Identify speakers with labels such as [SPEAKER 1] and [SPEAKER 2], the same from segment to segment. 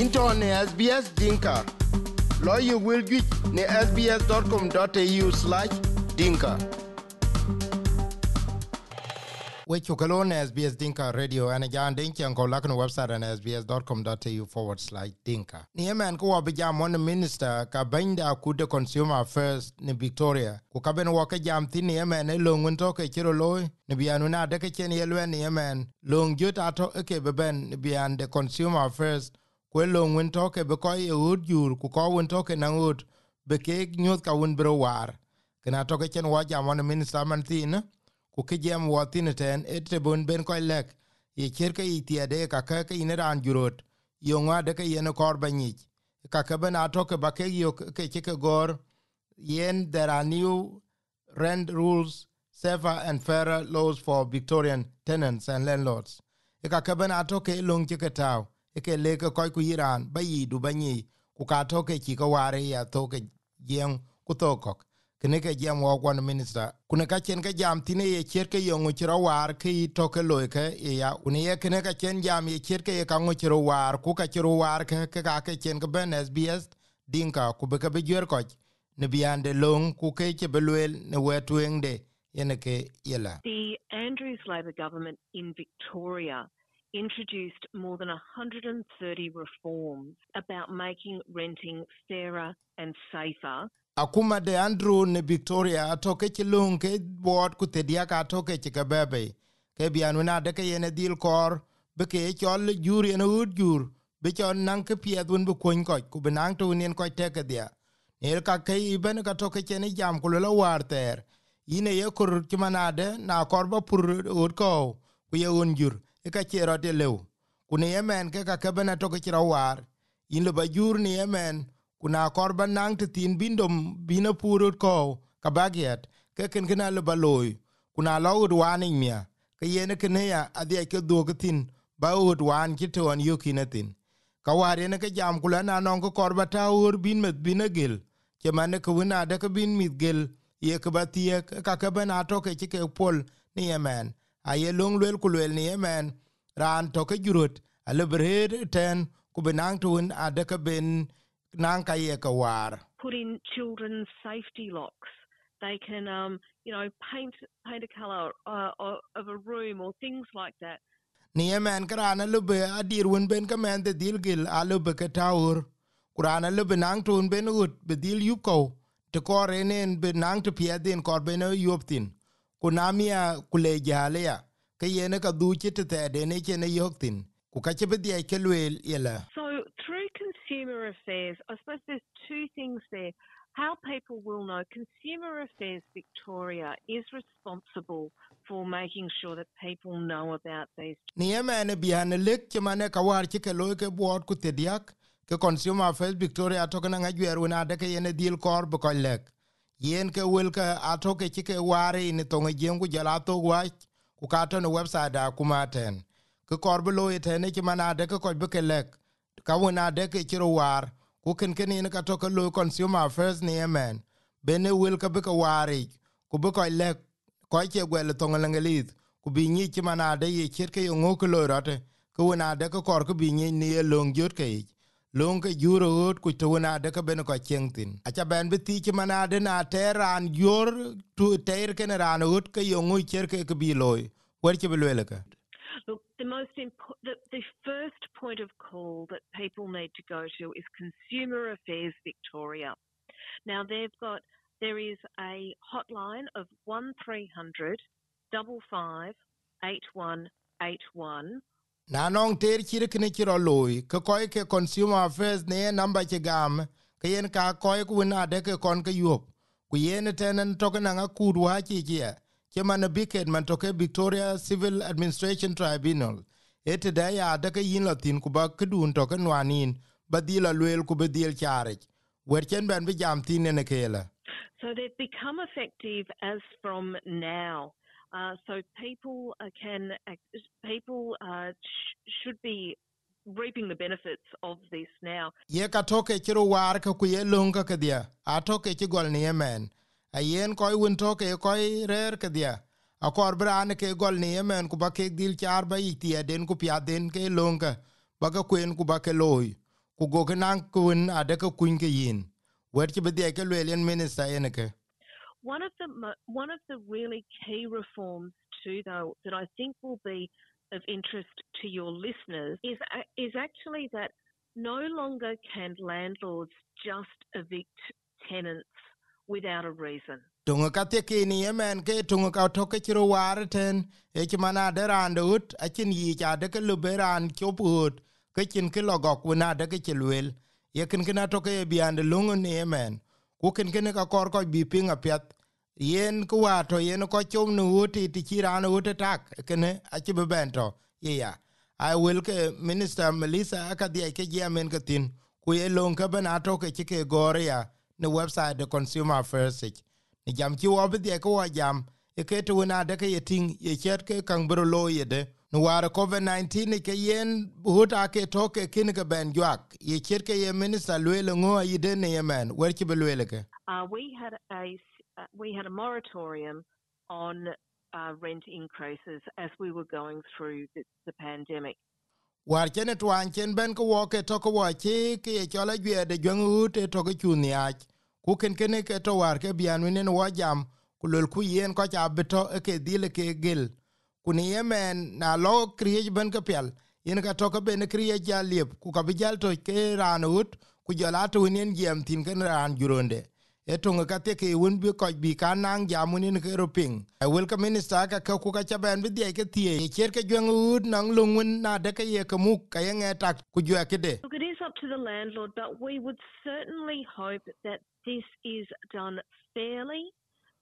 [SPEAKER 1] into ne SBS Dinka. Lawyer will get ne sbs.com.au slash dinka. we chukalo na SBS Dinka Radio ana jan den chen ko lakno website na sbs.com.au forward slash dinka. Ni yemen ko wa bijam one minister ka benda ku consumer affairs ni Victoria ku ka ben jam tin ni yemen e longun to ke chiro loy ni bianu na de ke chen yelwe ni yemen long juta to e ke beben ni bian de consumer affairs ku longun to ke be ko e ud jur ku ko won to ke na ud be ke nyot ka won bro war. Kana to ke chen wa jam one minister man tin ku ke jem wo tin ten ete bun ben ko lek. Ye cher ke itiade ka ka ke ine ran jurot yo nga de ke yen kor banyi ka ka ben ato ke ba ke yo ke ke ke gor. Yen there are new rent rules safer and fairer laws for victorian tenants and landlords. E ka ka ben ato ke leke ke ke ke ke ku iran ba yi du banyi ku ka to ke ki ko ware ya to ke yen ku to ko kene ke jam wo kwan minister. Kune ka chen ka jam tine ye cher ke yo ngo chro war ke to ke lo ke ya. Une ye kene ka chen jam ye cher ke ka ngo chiro war ku ka chiro war ke ke ka ke chen ke ben sbs dinka ku be ke be jer ko ne biande long ku ke ke belwel ne wetwende yene ke yela
[SPEAKER 2] The Andrews Labor government in Victoria introduced more than 130 reforms about making renting fairer and safer.
[SPEAKER 1] akuma de andrew ne victoria atoke ci lung ke bot ku tedia ka toke ci ke bebe ke bianu na de ke yene dil kor be ke chol jur yene ud jur be chon nan ke piedun bu kun ko ku be nan to nen ko te ke dia. El ka ke iben ka toke ci ne jam ku lo war ter. Ine ye kur ci manade na kor ba pur ud ko ku ye un jur ka ci ro de lew ku ne yemen ke ka ke bena toke ci ro war. In le ba jur ni yemen kuna korban nang te tin bindom bina purut ko ka bagiet ke ken gena le baloy kuna lo udwani mia. Ke yene kene ya adhi ke duogo tin ba udwan ki to an yukine tin. Ka war yene ke jam ku na non ko korba ta ur bin met bin gel ke mane ko wina de ke bin mit gel ye ke batie ka ke bena to ke ke pol ni yemen a ye long lel kulel ni yemen ran to ke jurut a le brer ten ku benang tun a de ke ben nan ka ye ka war
[SPEAKER 2] Put in children's safety locks. They can, um, you know, paint paint a colour uh, of a room or things like that.
[SPEAKER 1] ni yemen karana lube adir won ben ka men de dil gil a lube ka taur kurana lube nang tun ben ut be dil yup ko te kore nen be nang te pia den kor ben yup tin kunamia kule jale ya ke yene ka du chi te de ne che ne yok tin ku ka che be die ke lwel yela.
[SPEAKER 2] So through consumer affairs, I suppose there's two things there. How people will know Consumer Affairs Victoria is responsible for making sure that people know about these.
[SPEAKER 1] Ni yemen bian lek che mane ka war chi ke loy ke bot ku te diak ke consumer affairs victoria to kana ngajwer wona de ke yene dil kor bu ko lek yen ke wel ke ato ke chi ke ware ni tonge jengu jala to ku ka to no website da kuma ten ke kor bu loy te ne mana de ke ko ke lek. Ka wona de ke war ku ken ken ni ka to ke lo consumer affairs ni yemen bene wel ke bu ke ware ku bu ko lek ko che gwel tonge ngelit ku bi nyi ci mana de ye ke rate ku na de ko kor bi ni ye long jot ke ke juro ku na de ben ko ben bi ti mana de na teran yor tu ter ke ran ke cher ke ke bi loy wer ci bi
[SPEAKER 2] Look, the most important, the, the first point of call that people need to go to is Consumer Affairs Victoria. Now they've got there is a hotline of one three hundred double five eight one eight one.
[SPEAKER 1] Na nong ter chir chiro loy ke koy ke consumer affairs ne che gam ke yen ka koy ku na de ke kon ke yop ku yen tenen to na chi chi che man man to ke victoria civil administration tribunal. Da ya de ke yin latin ku ba ke dun to ke nwanin lwel ku chare ben bi jam tin ne
[SPEAKER 2] So they've become effective as from now. Uh, so people uh, can people uh, sh- should be reaping the benefits of this now.
[SPEAKER 1] ye ka toke chiro war ka lung ka a toke a yen koy won toke koy rer a kor bran ke gol ke dil char ba den den ke lung ka. Ke loy. Ku go ke nan kun ade ke yin. Ke minister
[SPEAKER 2] One of the one of the really key reforms too, though, that I think will be of interest to your listeners is is actually that no longer can landlords just evict tenants without a reason.
[SPEAKER 1] tunga yemen ke tunga ka to ke chiro e ci mana de ran ut a chin yi cha de ke luberan ke chin ke logok de ke ye kin kina to ke biande lungu ni yemen ku ken ken ka kor ko bi pinga pet yen ku wa to yen ko chom nu uti ti chiran uti ut tak kene a be bento ye ya. I will ke minister Melissa akadi ke jamen ke tin ku ye lon ka bana to ke ke goria ne website the consumer affairs ni jam chi wo bi de ko jam e ke tu na de ke ting ye chet ke kang bro lo ye de no war covid 19 ke yen huta ke to ke kin ke ben jwak ye ke ye minister le le ngo yi ne yemen. Wer ci be le ke?
[SPEAKER 2] Uh, we had a uh, we had a moratorium on uh, rent increases as we were going through the, the pandemic.
[SPEAKER 1] war chen ben ko wo ke to ko wo chi ke ye chola gwe de jwang ut e to ko chu ni ach. Ku ken ken ke to war ke bian ne wo jam ku lol ku yen ko cha beto ke dile ke gel na lo ben pel yen ka ben ja ku ka bi jal to ke ku jala to tin ken ran juronde. E ka te ke un bi ko bi nang ni ke roping. E wel ka minister ka ka ku ka cha ben bi de ke tie cher ke nang na de ke ye ke mu ka ku jwa ke de.
[SPEAKER 2] Look, it is up to the landlord, but we would certainly hope that this is done fairly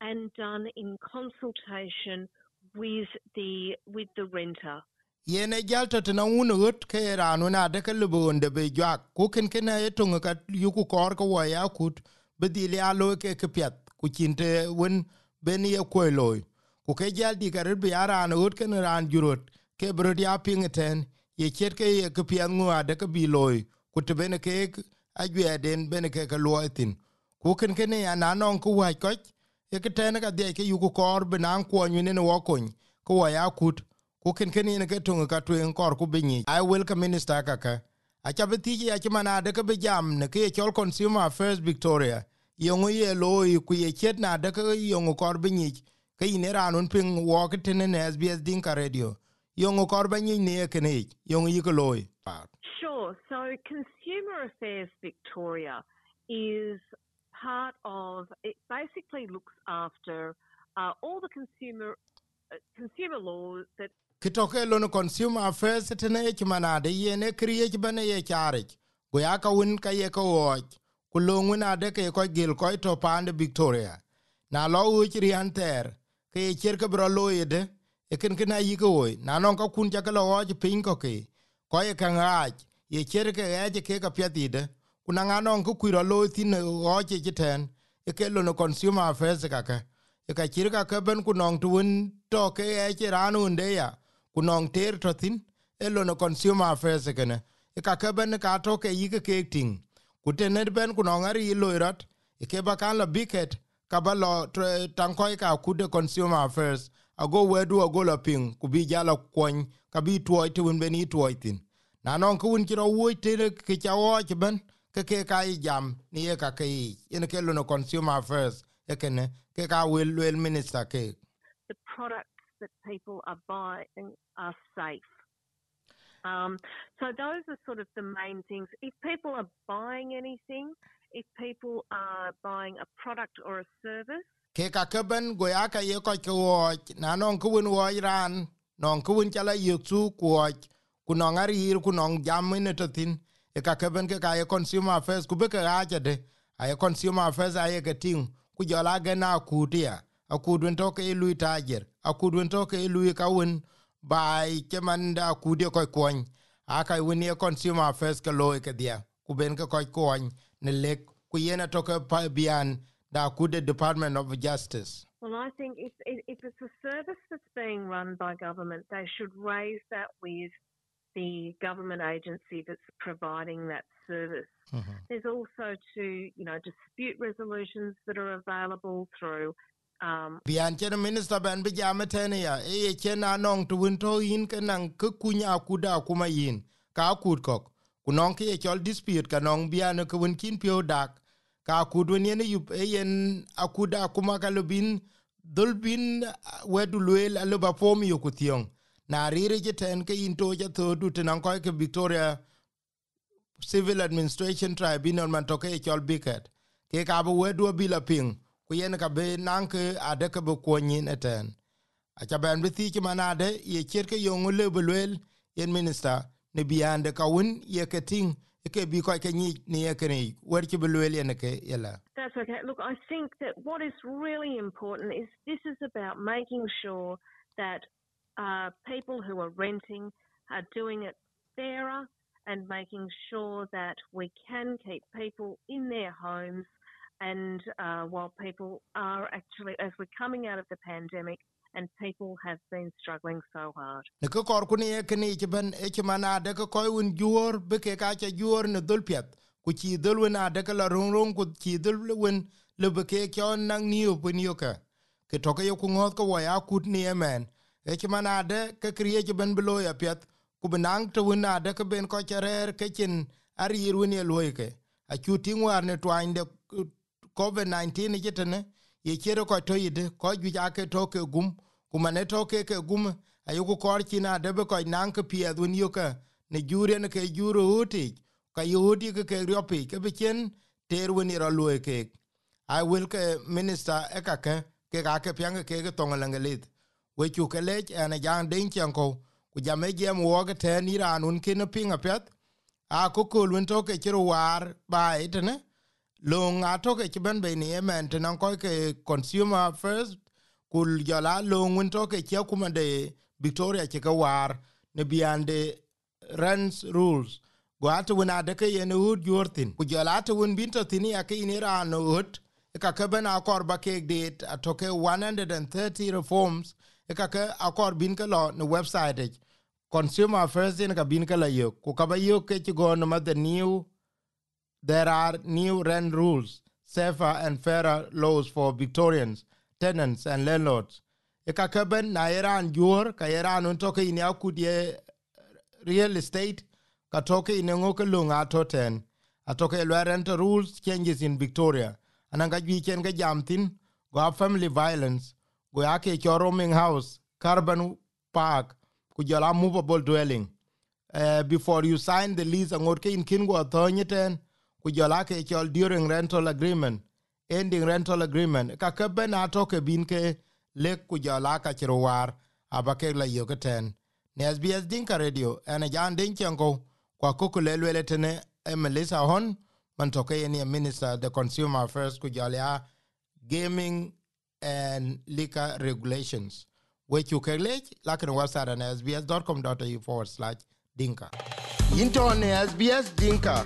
[SPEAKER 2] and done in consultation with the with the renter.
[SPEAKER 1] yen e jal to na un ut ke ran na de ke lu de be jwa. Ku ken ken e tonga ka yu kor ko wa kut bi dhil ya ke ke piat. Ku cinte wen ben ye kwe loy ku ke jal di karit bi aran ut ken ran jurot ke brod ya ten ye chet ke ye ke piat ngua de ke bi loy ku te ke a jwe den bene ke ke loy tin. Ku ken ken ya na non ku wa ke ten ka ke kor ko ne wo wa ya kut. Ku ken ken ne ke ka kor ku bi ni i ka minister ka ka acha bi tiji acha mana de ke bi jam ne ke chol consumer affairs victoria. Yongo ye loy ku ye chet na de ke yongo kor bi ni ke wo ke tene ne sbs dinka radio. Yongo kor ba ni ne ke ne yongo yi ko
[SPEAKER 2] Sure. So Consumer Affairs Victoria is part of it. Basically, looks after uh, all the consumer uh, consumer laws that
[SPEAKER 1] kitoke lo no consumer affairs tene ke mana de ye ne kriye bane ye chare go ya ka un ka ye ko wo ku lo nguna de ke ko gil ko to pande victoria. Na lo u chiri anter ke ye cher ke bro lo ye de e ken kena yi ko na non ka kun ja lo wo pin ko ke ko ye kan ye cher ke ya je ke ka pya di de kuna ngano ku kuiro lo tin o che ten e ke lo no consumer affairs ka ka e ka chir ka ka ben ku non tuun to ke e che ranu nde ya ku nong ter to tin e lo no consumer affairs kene. E ka ka ben ka to ke yi ke tin ku te ne ben ku nong ari lo rat e ke ba kan la biket ka ba lo tan ko ka ku de consumer affairs. Ago wedu ago la ping ku bi jala kwon ka bi tuoi tuun un beni tuoi tin na non ku un kiro wo te ke cha ke ben ke ke ka i jam ni e ka ke i ene ke lo no consumer e ke ka wel wel minister ke
[SPEAKER 2] the products that people are buying are safe. Um, so those are sort of the main things. If people are buying anything, if people are buying a product or a service,
[SPEAKER 1] ke ka ke ben go ya ka ye ko ke wo na non ku won wo iran non ku won chala yu su ko ku non ari ku non jam ne to tin e ka ke ka ye consumer affairs ku be ke de. Ye consumer affairs ye ke ku ge na ku a ku dun to ke lu tajer a ku dun to ke lu ka won ke man da ku de ko ka won ye consumer affairs ke lo ke dia. Ku ben ke ko ne le ku yena to ke pa bian da ku the department of justice.
[SPEAKER 2] Well, I think if, if it's a service that's being run by government, they should raise that with the government agency that's providing that service.
[SPEAKER 1] mm-hmm.
[SPEAKER 2] There's also to you know dispute resolutions that are available through. Um,
[SPEAKER 1] bian chen minister ben bi jam tene ya e chen anong tu win to yin ke nang ke kunya ku da kuma yin ka ku kok ku ke chol dispute ka non biano ko won kin pio dak ka kudwen yen yup e yen akuda kuma ka lobin dol bin wedu luel alo ba pom yo kuthiong na rire jeten ke ja to du tenan ko ke Victoria civil administration tribunal man to ke chol biket. Ke ka bo wedu bila ping ku yen ka be nan ke ade ke bo konyin eten acha ben bi thi manade ye cherke yo ngule bulwel yen minister ne biande ka won ye ke ting ke bi ko ke ni ni ye ke ni wer ki bulwel yen ke yela
[SPEAKER 2] That's okay. Look, I think that what is really important is this is about making sure that uh, people who are renting are doing it fairer and making sure that we can keep people in their homes. And uh, while people are actually, as we're coming out of the pandemic, and people have been struggling so hard.
[SPEAKER 1] ku ci dul wona de ka la rung rung ku ci dul wen le be ke kyo nang ni op ni ka ke to ke ku ngot ko ya kut ni e ci man de ke kriye ci ben bilo ya piet ku benang to win ade ke ben ko charer ke chin ari yir wen ye loike a chu ting war ne twain de covid 19 ni jitene ye chere ko to yide ko ju ja ke to ke gum ku mane to ke ke gum ayu ko kor china de be ko nan ke pie dun yo ka ne jure ne ke jure uti ka yudi ke ke riopi ke be chen ter wen ro loike i will ke minister ekake ke ke ga ke pyang ke ke to ngalangelit we chu ke le ene jan den chen ko ku ja me jem wo ke te ni ran un ke ne pinga pet a ko ko lun to ke chiro war ba itene long a to ke ben be ni emen te nan ko ke consumer first kul jala long un to ke che kuma de victoria ke ka war. Ne biande rents rules. Go ata wona de ke yen ud yortin ku jala ata won binto tini ya ke ni ran ud ka ke ben akor ba ke det a to ke 130 reforms e ka ke akor bin ke lo ne website consumer first in ka bin ke la yo ku ka ba yo ke go no the new there are new rent rules, safer and fairer laws for Victorians, tenants and landlords. Eka keben na iran jur ka iran un toke ini akudie real estate ka toke ini ngoke lunga toten. Atoke lwa rent rules changes in Victoria. Ananga jwi chen ga jamtin go family violence go ake cho roaming house carbon park kujala movable dwelling. Uh, before you sign the lease angorke in kingo athonyeten ku jola ke chol during rental agreement ending rental agreement ka ke ben atoke bin ke le ku jola ka chiro war abake la yo ten ne SBS Dinka Radio ene jan din chengo kwa kuku le le tene Melissa Horne man toke ni minister the consumer affairs ku jola gaming and liquor regulations. Which you can like like on website and sbs.com.au forward slash dinka. Into ne SBS Dinka.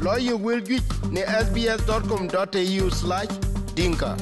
[SPEAKER 1] Lawyer will get ne sbs.com.au slash dinka.